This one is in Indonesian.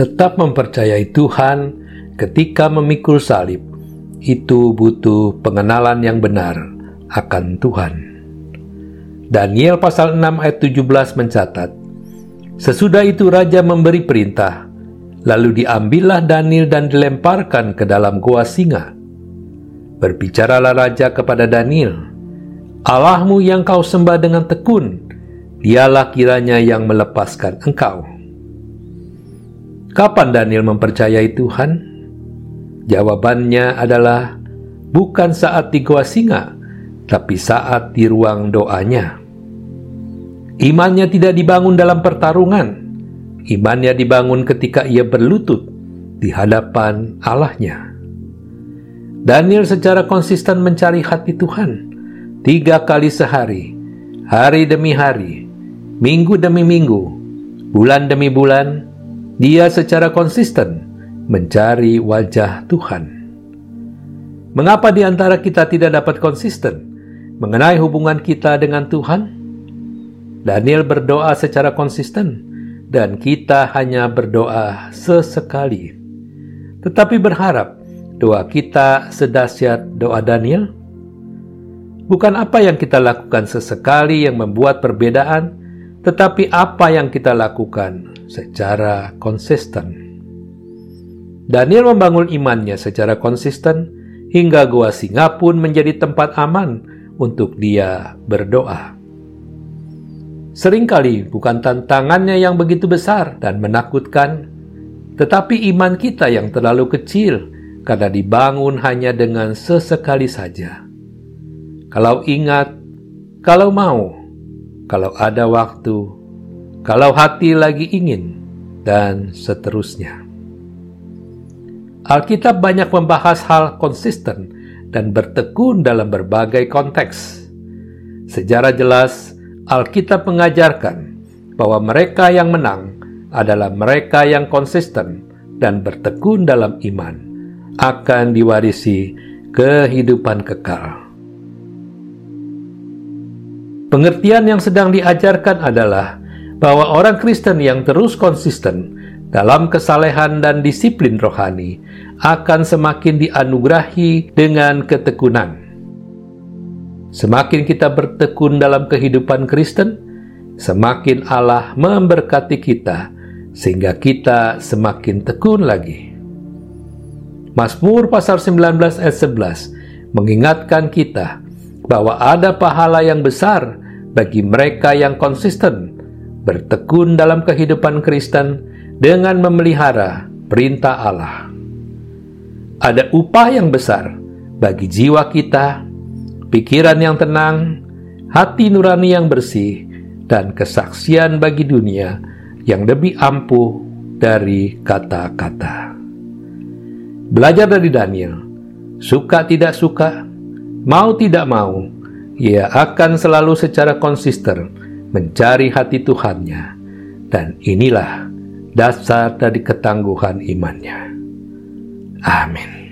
tetap mempercayai Tuhan ketika memikul salib, itu butuh pengenalan yang benar akan Tuhan. Daniel pasal 6 ayat 17 mencatat, Sesudah itu raja memberi perintah, lalu diambillah Daniel dan dilemparkan ke dalam gua singa. Berbicaralah raja kepada Daniel, Allahmu yang kau sembah dengan tekun, dialah kiranya yang melepaskan engkau. Kapan Daniel mempercayai Tuhan? Jawabannya adalah bukan saat di gua singa, tapi saat di ruang doanya. Imannya tidak dibangun dalam pertarungan. Imannya dibangun ketika ia berlutut di hadapan Allahnya. Daniel secara konsisten mencari hati Tuhan tiga kali sehari, hari demi hari, minggu demi minggu, bulan demi bulan, dia secara konsisten mencari wajah Tuhan. Mengapa di antara kita tidak dapat konsisten mengenai hubungan kita dengan Tuhan? Daniel berdoa secara konsisten dan kita hanya berdoa sesekali. Tetapi berharap doa kita sedahsyat doa Daniel? Bukan apa yang kita lakukan sesekali yang membuat perbedaan, tetapi apa yang kita lakukan secara konsisten. Daniel membangun imannya secara konsisten hingga gua singa pun menjadi tempat aman untuk dia berdoa. Seringkali bukan tantangannya yang begitu besar dan menakutkan, tetapi iman kita yang terlalu kecil karena dibangun hanya dengan sesekali saja. Kalau ingat, kalau mau, kalau ada waktu, kalau hati lagi ingin, dan seterusnya. Alkitab banyak membahas hal konsisten dan bertekun dalam berbagai konteks. Sejarah jelas, Alkitab mengajarkan bahwa mereka yang menang adalah mereka yang konsisten dan bertekun dalam iman, akan diwarisi kehidupan kekal. Pengertian yang sedang diajarkan adalah bahwa orang Kristen yang terus konsisten dalam kesalehan dan disiplin rohani akan semakin dianugerahi dengan ketekunan. Semakin kita bertekun dalam kehidupan Kristen, semakin Allah memberkati kita sehingga kita semakin tekun lagi. Mazmur pasal 19 ayat 11 mengingatkan kita bahwa ada pahala yang besar bagi mereka yang konsisten bertekun dalam kehidupan Kristen dengan memelihara perintah Allah. Ada upah yang besar bagi jiwa kita, pikiran yang tenang, hati nurani yang bersih, dan kesaksian bagi dunia yang lebih ampuh dari kata-kata. Belajar dari Daniel, suka tidak suka, mau tidak mau, ia akan selalu secara konsisten mencari hati Tuhannya, dan inilah dasar dari ketangguhan imannya. Amin.